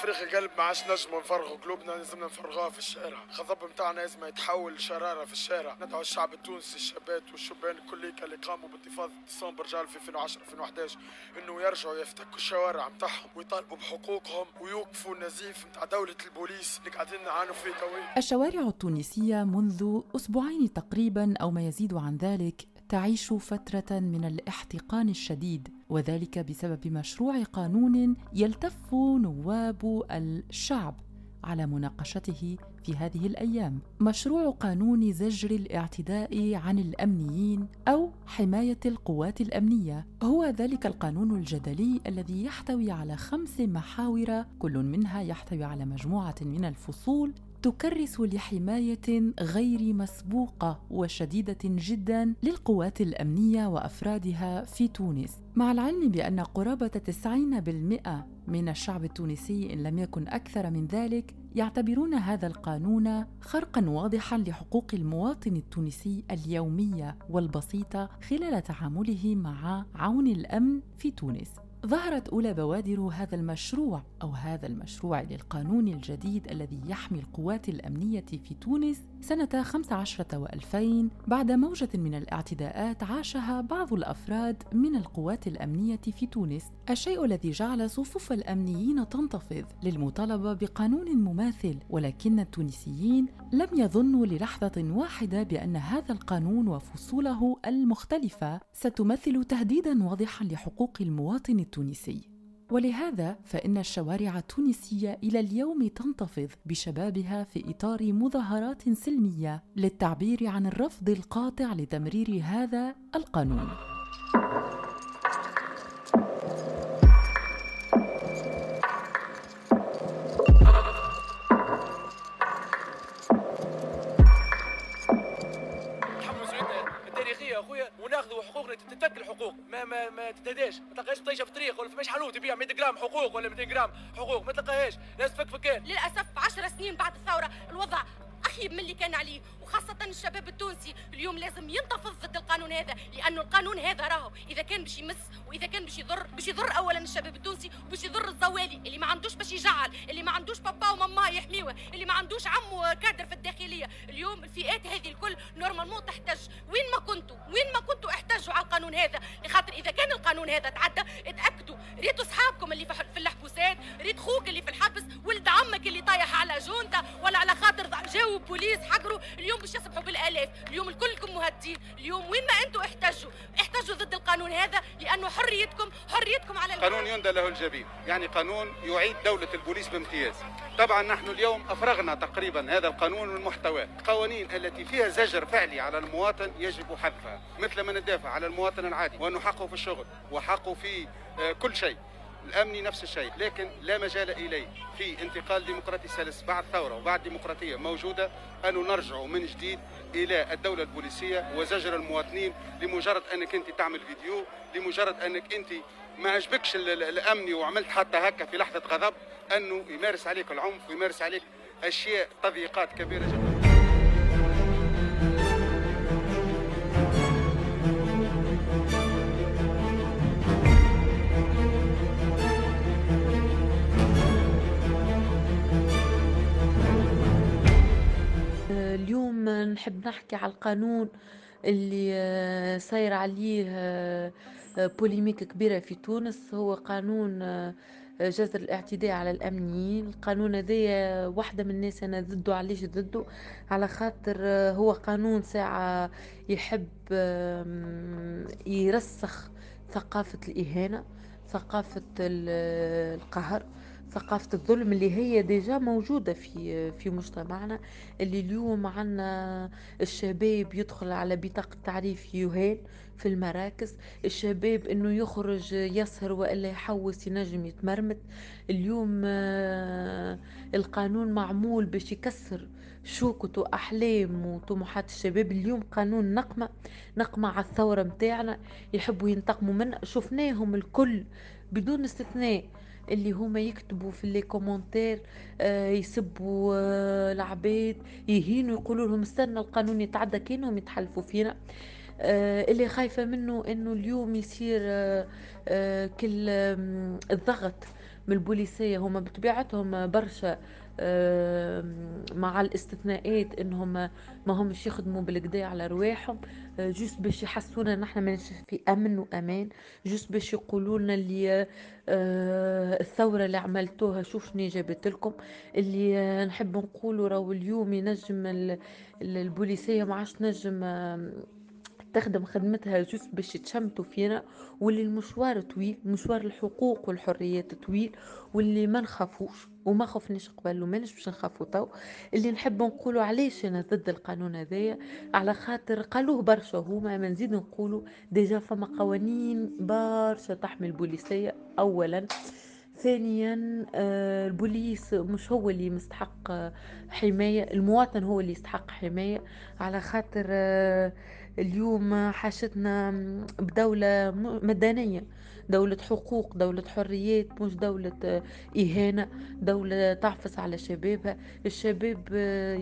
تفريغ القلب ما عادش نجموا نفرغوا قلوبنا لازمنا نفرغوها في الشارع. الغضب نتاعنا لازم يتحول لشرارة في الشارع. ندعو الشعب التونسي الشابات والشبان كليك اللي قاموا بانتفاضة ديسمبر جال في 2010 2011 إنه يرجعوا يفتكوا الشوارع نتاعهم ويطالبوا بحقوقهم ويوقفوا النزيف نتاع دولة البوليس اللي قاعدين نعانوا فيه توي الشوارع التونسية منذ أسبوعين تقريبا أو ما يزيد عن ذلك تعيش فترة من الاحتقان الشديد وذلك بسبب مشروع قانون يلتف نواب الشعب على مناقشته في هذه الأيام. مشروع قانون زجر الاعتداء عن الأمنيين أو حماية القوات الأمنية. هو ذلك القانون الجدلي الذي يحتوي على خمس محاور كل منها يحتوي على مجموعة من الفصول تكرس لحماية غير مسبوقة وشديدة جدا للقوات الأمنية وأفرادها في تونس. مع العلم بأن قرابة 90% من الشعب التونسي إن لم يكن أكثر من ذلك يعتبرون هذا القانون خرقا واضحا لحقوق المواطن التونسي اليومية والبسيطة خلال تعامله مع عون الأمن في تونس. ظهرت أولى بوادر هذا المشروع أو هذا المشروع للقانون الجديد الذي يحمي القوات الأمنية في تونس سنة 15 و2000 بعد موجة من الاعتداءات عاشها بعض الأفراد من القوات الأمنية في تونس. الشيء الذي جعل صفوف الأمنيين تنتفض للمطالبة بقانون مماثل ولكن التونسيين لم يظنوا للحظة واحدة بأن هذا القانون وفصوله المختلفة ستمثل تهديدا واضحا لحقوق المواطن التونسي. ولهذا فإن الشوارع التونسية إلى اليوم تنتفض بشبابها في إطار مظاهرات سلمية للتعبير عن الرفض القاطع لتمرير هذا القانون. ما ما تتهداش ما تلقاش طيشة في الطريق ولا فماش حلوة تبيع 100 جرام حقوق ولا 200 جرام حقوق ما تلقاهاش. لازم تفك فكان للأسف 10 سنين بعد الثورة الوضع أخيب من اللي كان عليه. وخاصة الشباب التونسي اليوم لازم ينتفض ضد القانون هذا لأنه القانون هذا راهو إذا كان باش يمس وإذا كان باش يضر باش يضر أولا الشباب التونسي وباش يضر الزوالي اللي ما عندوش باش يجعل اللي ما عندوش بابا وماما يحميوه اللي ما عندوش عمه كادر في الداخلية. اليوم الفئات هذه الكل normalement تحتاج وين ما كنتوا وين ما كنتوا احتجوا على القانون هذا لخاطر إذا كان القانون هذا تعدى اتأكدوا. ريتوا أصحابكم اللي في الحبوسات ريت خوك اللي في الحبس ولد عمك اللي طايح على جونتا ولا على خاطر جاوا بوليس حقروا. اليوم باش يصبحوا بالآلاف اليوم الكلكم مهددين اليوم وين ما أنتم احتجوا احتجوا ضد القانون هذا لأنه حريتكم حريتكم على قانون يندى له الجبين يعني قانون يعيد دولة البوليس بامتياز. طبعا نحن اليوم أفرغنا تقريبا هذا القانون من محتواه القوانين التي فيها زجر فعلي على المواطن يجب حذفها مثل ما ندافع على المواطن العادي وانه حقه في الشغل وحقه في آه، كل شيء. الامني نفس الشيء لكن لا مجال إليه. في انتقال ديمقراطي سلس بعد ثورة وبعد ديمقراطية موجودة أن نرجع من جديد إلى الدولة البوليسية وزجر المواطنين لمجرد أنك أنت تعمل فيديو لمجرد أنك أنت ما عجبكش الامني وعملت حتى هكا في لحظة غضب أنه يمارس عليك العنف ويمارس عليك أشياء تضييقات كبيرة جدا. نحب نحكي على القانون اللي آه، صاير عليه آه، polémique كبيرة في تونس. هو قانون آه، زجر الاعتداء على الأمنيين. القانون هذا واحدة من الناس أنا ضده علاش ضده؟ على خاطر هو قانون ساعة يحب يرسخ ثقافة الإهانة ثقافة القهر. ثقافة الظلم اللي هي déjà موجودة في في مجتمعنا اللي اليوم عنا الشباب يدخل على بطاقة تعريف يهان في المراكز الشباب إنه يخرج يسهر وإلا يحوس ينجم يتمرمت اليوم آه، القانون معمول باش يكسر شوكة وأحلام وطموحات الشباب. اليوم قانون نقمة نقمة على الثورة متاعنا يحبوا ينتقموا منها. شفناهم الكل بدون استثناء. اللي هما يكتبوا في لي كومنتير آه يسبوا آه العباد يهينوا يقولوا لهم استنى القانون يتعدى كانهم يتحلفوا فينا. آه اللي خايفة منه إنه اليوم يصير كل الضغط من البوليسية. هما بطبيعتهم برشا مع الاستثناءات انهم ما همش يخدموا بالكدا على رواحهم. juste باش يحسونا نحن ما في أمن وأمان. juste باش يقولوا لنا اللي آه، الثورة اللي عملتوها شوف شنو جابت لكم. اللي نحب نقولوا راهو اليوم ينجم البوليسية ما عادش نجم تخدم خدمتها juste باش تشمتوا فينا واللي المشوار طويل مشوار الحقوق والحريات طويل واللي ما نخافوش وما خفناش قبل وماناش باش نخافوا تو. اللي نحب نقولوا علاش أنا ضد القانون هذايا على خاطر قالوه برشا هما ما نزيد نقولوا ديجا فما قوانين برشا تحمي البوليسية. اولا. ثانيا آه، البوليس مش هو اللي مستحق حماية المواطن هو اللي يستحق حماية. على خاطر آه، اليوم حاجتنا بدولة مدنية دولة حقوق دولة حريات مش دولة إهانة دولة تعفس على شبابها. الشباب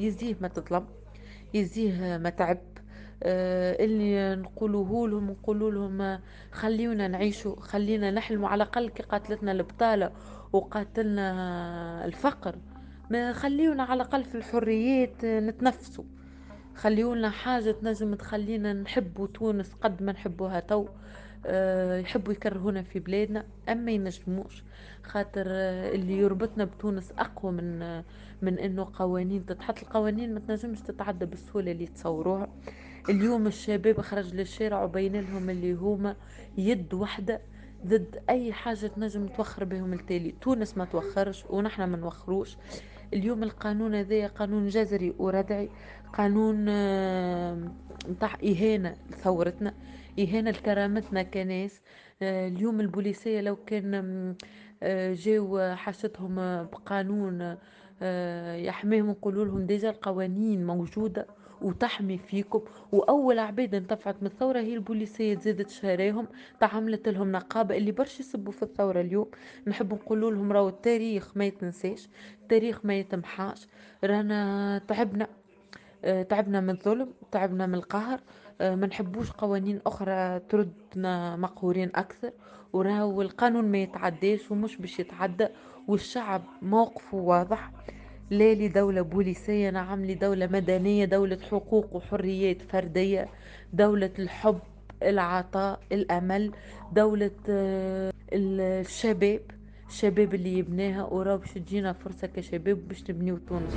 يزيه ما تظلم يزيه ما تعب. آه، اللي نقولوه لهم نقولوا لهم خليونا نعيشوا خلينا نحلموا. على الأقل كي قاتلتنا البطالة وقاتلنا الفقر ما خليونا على الأقل في الحريات نتنفسوا. خليونا حاجة تنجم تخلينا نحبوا تونس قد ما نحبوها تو أه يحبوا يكرهونا في بلادنا أما ينجموش. خاطر آه، اللي يربطنا بتونس أقوى من آه، من إنه قوانين تتحط. القوانين ما تنجمش تتعدى بالسهولة اللي تصوروها. اليوم الشباب خرج للشارع وبين لهم اللي هما يد وحدة ضد أي حاجة تنجم توخر بهم التالي. تونس ما توخرش ونحن ما نوخروش. اليوم القانون هذا قانون جذري وردعي قانون نتاع إهانة لثورتنا إهانة لكرامتنا كناس. آه، اليوم البوليسية لو كان آه، جاو حاستهم بقانون آه، يحميهم نقولوا لهم ديجا القوانين موجودة. وتحمي فيكم. وأول عباد انتفعت من الثورة هي البوليسية زادت شهراهم تعملت لهم نقابة اللي برشا يسبوا في الثورة اليوم. نحب نقول لهم راهو التاريخ ما يتنساش التاريخ ما يتمحاش. رانا تعبنا. آه، تعبنا من الظلم تعبنا من القهر. آه، ما نحبوش قوانين أخرى تردنا مقهورين أكثر. وراهو القانون ما يتعداش ومش باش يتعدى. والشعب موقفه واضح. لا لدولة بوليسية نعم لدولة مدنية دولة حقوق وحريات فردية دولة الحب العطاء الأمل دولة آه، الشباب الشباب اللي يبناها وراه باش تجينا فرصة كشباب باش نبنيو تونس.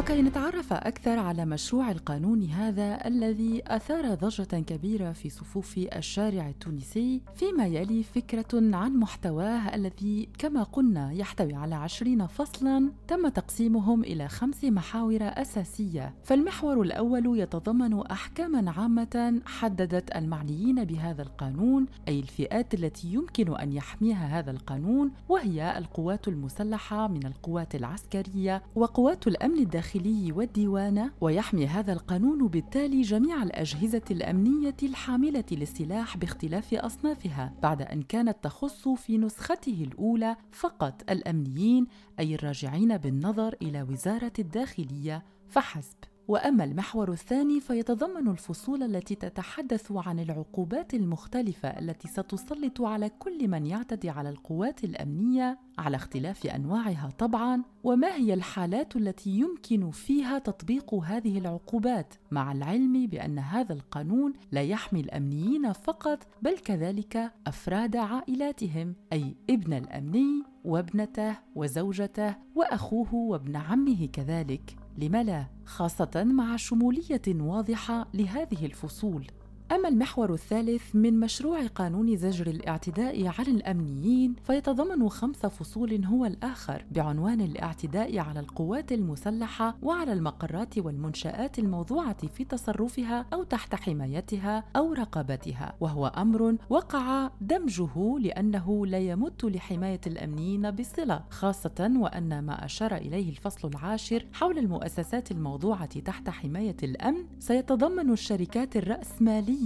وكي نتعرف أكثر على مشروع القانون هذا الذي أثار ضجة كبيرة في صفوف الشارع التونسي فيما يلي فكرة عن محتواه الذي كما قلنا يحتوي على عشرين فصلا تم تقسيمهم إلى خمس محاور أساسية. فالمحور الأول يتضمن أحكاما عامة حددت المعنيين بهذا القانون أي الفئات التي يمكن أن يحميها هذا القانون وهي القوات المسلحة من القوات العسكرية وقوات الأمن الداخلي الداخلي والديوان ويحمي هذا القانون بالتالي جميع الأجهزة الأمنية الحاملة للسلاح باختلاف أصنافها بعد أن كانت تخص في نسخته الأولى فقط الأمنيين أي الراجعين بالنظر إلى وزارة الداخلية فحسب. وأما المحور الثاني فيتضمن الفصول التي تتحدث عن العقوبات المختلفة التي ستسلط على كل من يعتدي على القوات الأمنية على اختلاف أنواعها طبعا. وما هي الحالات التي يمكن فيها تطبيق هذه العقوبات؟ مع العلم بأن هذا القانون لا يحمي الأمنيين فقط بل كذلك أفراد عائلاتهم أي ابن الأمني وابنته وزوجته وأخوه وابن عمه كذلك. لم لا خاصة مع شمولية واضحة لهذه الفصول. أما المحور الثالث من مشروع قانون زجر الاعتداء على الأمنيين فيتضمن خمس فصول هو الآخر بعنوان الاعتداء على القوات المسلحة وعلى المقرات والمنشآت الموضوعة في تصرفها أو تحت حمايتها أو رقابتها وهو أمر وقع دمجه لأنه لا يمت لحماية الأمنيين بصلة خاصة وأن ما أشار إليه الفصل العاشر حول المؤسسات الموضوعة تحت حماية الأمن سيتضمن الشركات الرأسمالية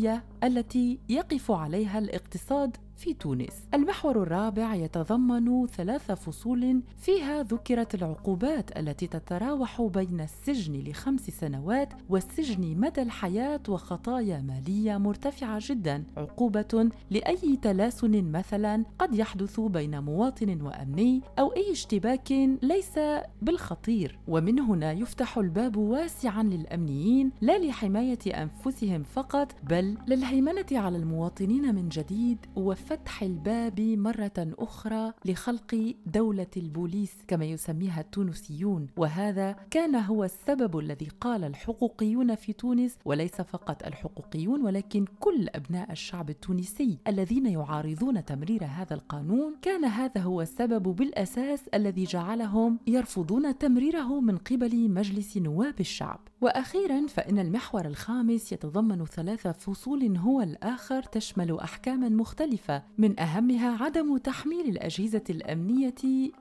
التي يقف عليها الاقتصاد في تونس. المحور الرابع يتضمن ثلاث فصول فيها ذكرت العقوبات التي تتراوح بين السجن لخمس سنوات والسجن مدى الحياة وخطايا مالية مرتفعة جدا، عقوبة لأي تلاسن مثلا قد يحدث بين مواطن وأمني أو أي اشتباك ليس بالخطير، ومن هنا يفتح الباب واسعا للأمنيين لا لحماية أنفسهم فقط بل للهيمنة على المواطنين من جديد وفتح الباب مرة أخرى لخلق دولة البوليس كما يسميها التونسيون. وهذا كان هو السبب الذي قال الحقوقيون في تونس وليس فقط الحقوقيون ولكن كل أبناء الشعب التونسي الذين يعارضون تمرير هذا القانون. كان هذا هو السبب بالأساس الذي جعلهم يرفضون تمريره من قبل مجلس نواب الشعب. وأخيرا فإن المحور الخامس يتضمن ثلاث فصول هو الآخر تشمل احكاما مختلفة من أهمها عدم تحميل الأجهزة الأمنية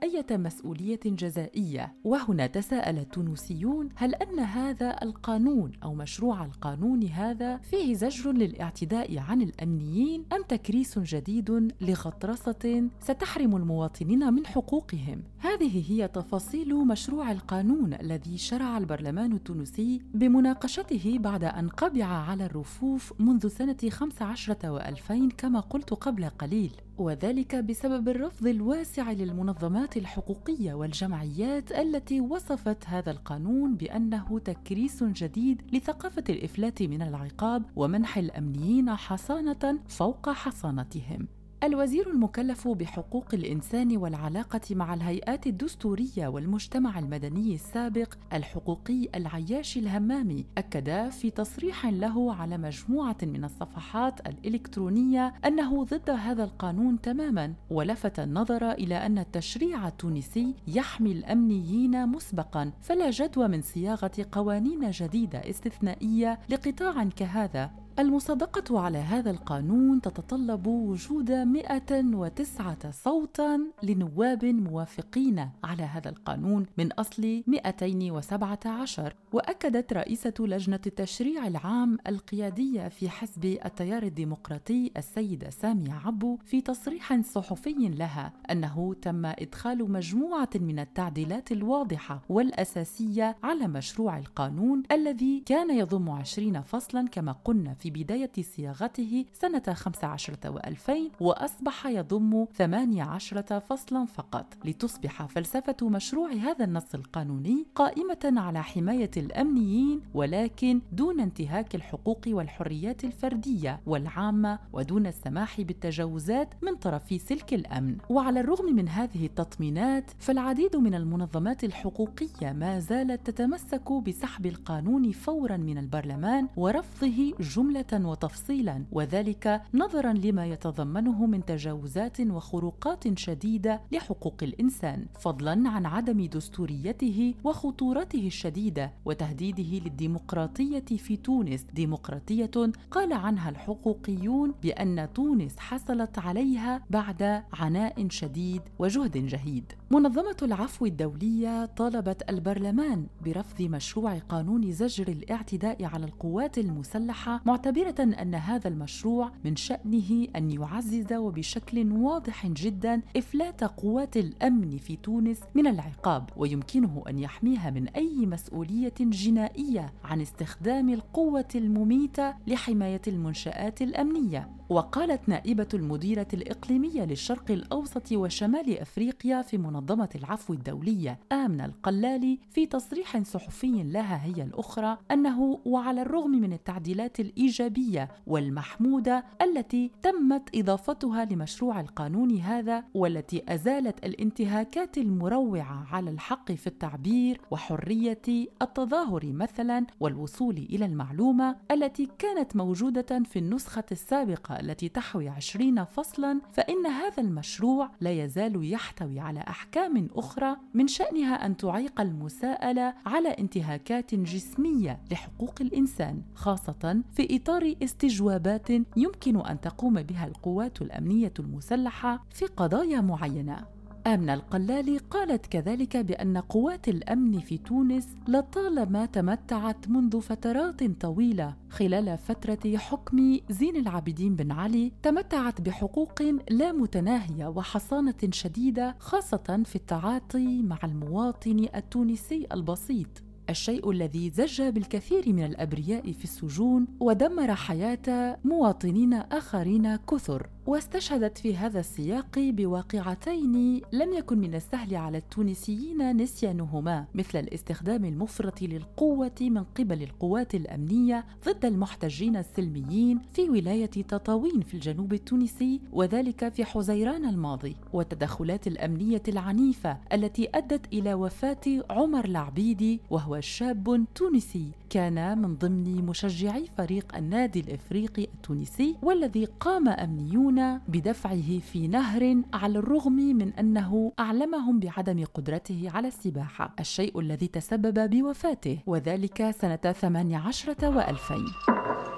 اي مسؤولية جزائية. وهنا تساءل التونسيون هل أن هذا القانون أو مشروع القانون هذا فيه زجر للاعتداء عن الأمنيين أم تكريس جديد لغطرسة ستحرم المواطنين من حقوقهم؟ هذه هي تفاصيل مشروع القانون الذي شرع البرلمان التونسي بمناقشته بعد أن قبع على الرفوف منذ سنة 15 و2000 كما قلت قبل قليل وذلك بسبب الرفض الواسع للمنظمات الحقوقية والجمعيات التي وصفت هذا القانون بأنه تكريس جديد لثقافة الإفلات من العقاب ومنح الأمنيين حصانة فوق حصانتهم. الوزير المكلف بحقوق الإنسان والعلاقة مع الهيئات الدستورية والمجتمع المدني السابق الحقوقي العياش الهمامي أكد في تصريح له على مجموعة من الصفحات الإلكترونية أنه ضد هذا القانون تماما ولفت النظر إلى أن التشريع التونسي يحمي الأمنيين مسبقا فلا جدوى من صياغة قوانين جديدة استثنائية لقطاع كهذا. المصادقة على هذا القانون تتطلب وجود 109 صوتا لنواب موافقين على هذا القانون من أصل 217 وأكدت رئيسة لجنة التشريع العام القيادية في حزب التيار الديمقراطي السيدة سامية عبو في تصريح صحفي لها أنه تم إدخال مجموعة من التعديلات الواضحة والأساسية على مشروع القانون الذي كان يضم 20 فصلا كما قلنا في بداية صياغته سنة 15 و2000 وأصبح يضم 18 فصلا فقط لتصبح فلسفة مشروع هذا النص القانوني قائمة على حماية الأمنيين ولكن دون انتهاك الحقوق والحريات الفردية والعامة ودون السماح بالتجاوزات من طرف سلك الأمن. وعلى الرغم من هذه التطمينات فالعديد من المنظمات الحقوقية ما زالت تتمسك بسحب القانون فورا من البرلمان ورفضه جملة جملة وتفصيلا وذلك نظرا لما يتضمنه من تجاوزات وخروقات شديدة لحقوق الإنسان فضلا عن عدم دستوريته وخطورته الشديدة وتهديده للديمقراطية في تونس. ديمقراطية قال عنها الحقوقيون بأن تونس حصلت عليها بعد عناء شديد وجهد جهيد. منظمة العفو الدولية طالبت البرلمان برفض مشروع قانون زجر الاعتداء على القوات المسلحة معتبرة أن هذا المشروع من شأنه أن يعزز وبشكل واضح جدا إفلات قوات الأمن في تونس من العقاب ويمكنه أن يحميها من أي مسؤولية جنائية عن استخدام القوة المميتة لحماية المنشآت الأمنية. وقالت نائبة المديرة الإقليمية للشرق الأوسط وشمال أفريقيا في منظمة العفو الدولية آمنة القلالي في تصريح صحفي لها هي الأخرى أنه وعلى الرغم من التعديلات الإيجابية والمحمودة التي تمت إضافتها لمشروع القانون هذا والتي أزالت الانتهاكات المروعة على الحق في التعبير وحرية التظاهر مثلا والوصول إلى المعلومة التي كانت موجودة في النسخة السابقة التي تحوي عشرين فصلا فإن هذا المشروع لا يزال يحتوي على أحكام أخرى من شأنها أن تعيق المساءلة على انتهاكات جسمية لحقوق الإنسان خاصة في إطار استجوابات يمكن أن تقوم بها القوات الأمنية المسلحة في قضايا معينة. آمنة القلالي قالت كذلك بأن قوات الأمن في تونس لطالما تمتعت منذ فترات طويلة. خلال فترة حكم زين العابدين بن علي تمتعت بحقوق لا متناهية وحصانة شديدة خاصة في التعاطي مع المواطن التونسي البسيط. الشيء الذي زج بالكثير من الأبرياء في السجون ودمر حياة مواطنين آخرين كثر. واستشهدت في هذا السياق بواقعتين لم يكن من السهل على التونسيين نسيانهما مثل الاستخدام المفرط للقوة من قبل القوات الأمنية ضد المحتجين السلميين في ولاية تطاوين في الجنوب التونسي وذلك في حزيران الماضي والتدخلات الأمنية العنيفة التي أدت إلى وفاة عمر العبيدي وهو شاب تونسي كان من ضمن مشجعي فريق النادي الإفريقي التونسي والذي قام أمنيون بدفعه في نهر على الرغم من أنه أعلمهم بعدم قدرته على السباحة الشيء الذي تسبب بوفاته وذلك سنة 18 و2000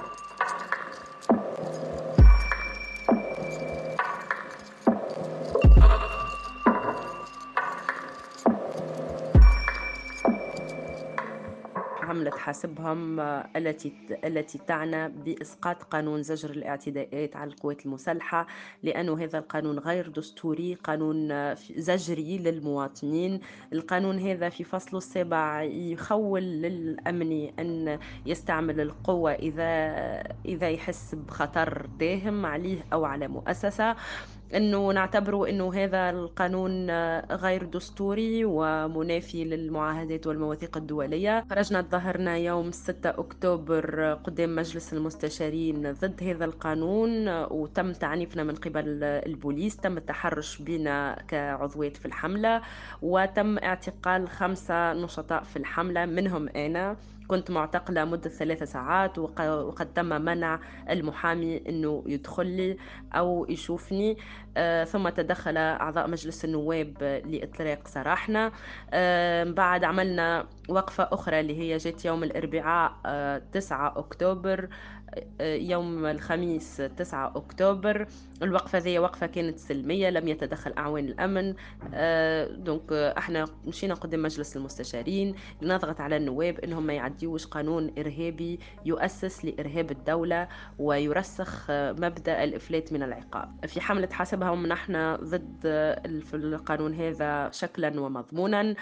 حملة حاسبهم آه، التي التي تعنى بإسقاط قانون زجر الاعتداءات على القوات المسلحة لأنه هذا القانون غير دستوري قانون آه، زجري للمواطنين. القانون هذا في فصله السابع يخول للأمن أن يستعمل القوة إذا إذا يحس بخطر داهم عليه أو على مؤسسة. إنه نعتبره إنه هذا القانون غير دستوري ومنافي للمعاهدات والمواثيق الدولية. خرجنا تظاهرنا يوم 6 أكتوبر قدام مجلس المستشارين ضد هذا القانون وتم تعنيفنا من قبل البوليس. تم التحرش بنا كعضوات في الحملة وتم اعتقال خمسة نشطاء في الحملة منهم أنا. كنت معتقلة مدة ثلاثة ساعات وقد تم منع المحامي أنه يدخل لي أو يشوفني. آه ثم تدخل أعضاء مجلس النواب لإطلاق سراحنا. آه بعد عملنا وقفة أخرى اللي هي جت يوم الأربعاء آه 9 أكتوبر. يوم الخميس 9 أكتوبر. الوقفة ذي وقفة كانت سلمية لم يتدخل أعوان الأمن. دونك إحنا مشينا قدام مجلس المستشارين لنضغط على النواب إنهم ما يعديوش قانون إرهابي يؤسس لإرهاب الدولة ويرسخ مبدأ الإفلات من العقاب. في حملة حسبهم نحن ضد القانون هذا شكلا ومضمونا.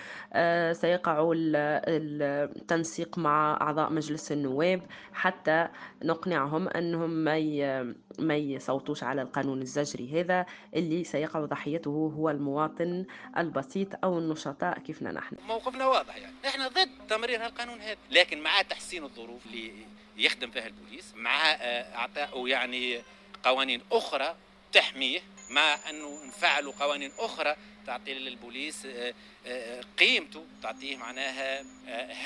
سيقع التنسيق مع أعضاء مجلس النواب حتى نقنعهم أنهم ما ما يصوتوش على القانون الزجري هذا اللي سيقع ضحيته هو المواطن البسيط أو النشطاء كيفنا نحن. موقفنا واضح يعني. نحن ضد تمرير هالقانون هذا. لكن مع تحسين الظروف اللي يخدم فيها البوليس مع آه، اعطائه يعني قوانين أخرى تحميه مع أنه نفعلوا قوانين أخرى تعطي للبوليس آه، آه، قيمته تعطيه معناها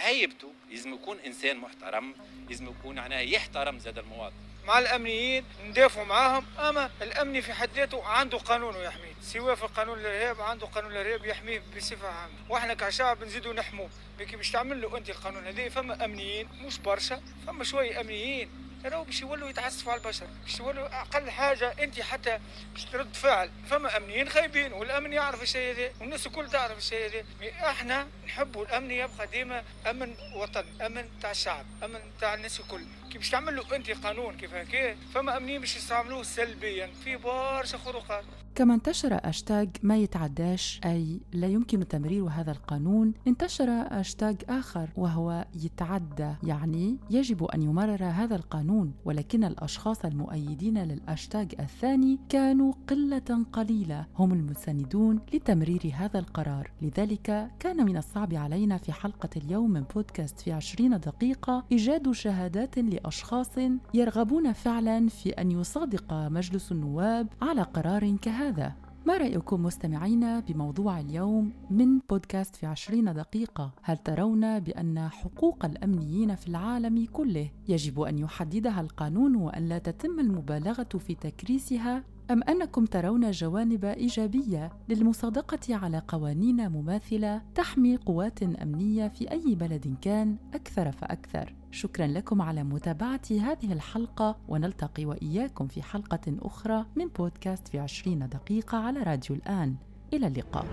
هيبته. لازم يكون إنسان محترم لازم يكون معناها يحترم زاد المواطن. مع الأمنيين ندافعوا معاهم أما الامني في حد ذاته عنده قانون يحميه سواء في قانون الإرهاب عنده قانون الإرهاب يحميه بصفة عامة. وإحنا كشعب نزيدوا نحموه لكن باش تعمل له أنت القانون هذا فما أمنيين مش برشا فما شوية أمنيين. راهو باش يولوا يتعسفوا على البشر باش يولوا أقل حاجة أنت حتى باش ترد فعل. فما أمنيين خايبين والأمن يعرف الشيء هذا والناس الكل تعرف الشيء هذا. إحنا نحبوا الأمن يبقى ديما أمن وطن أمن تاع الشعب أمن تاع الناس الكل. كي باش تعمل له أنت قانون كيف هكا فما أمنيين باش يستعملوه سلبيا في برشا خروقات. كما انتشر أشتاج ما يتعداش أي لا يمكن تمرير هذا القانون انتشر أشتاج آخر وهو يتعدى يعني يجب أن يمرر هذا القانون. ولكن الأشخاص المؤيدين للأشتاج الثاني كانوا قلة قليلة هم المساندون لتمرير هذا القرار. لذلك كان من الصعب علينا في حلقة اليوم من بودكاست في عشرين دقيقة إيجاد شهادات لأشخاص يرغبون فعلا في أن يصادق مجلس النواب على قرار كهذا. هذا ما رأيكم مستمعين بموضوع اليوم من بودكاست في عشرين دقيقة؟ هل ترون بأن حقوق الأمنيين في العالم كله يجب أن يحددها القانون وأن لا تتم المبالغة في تكريسها؟ أم أنكم ترون جوانب إيجابية للمصادقة على قوانين مماثلة تحمي قوات أمنية في أي بلد كان أكثر فأكثر؟ شكرا لكم على متابعة هذه الحلقة ونلتقي وإياكم في حلقة أخرى من بودكاست في عشرين دقيقة على راديو الآن. إلى اللقاء.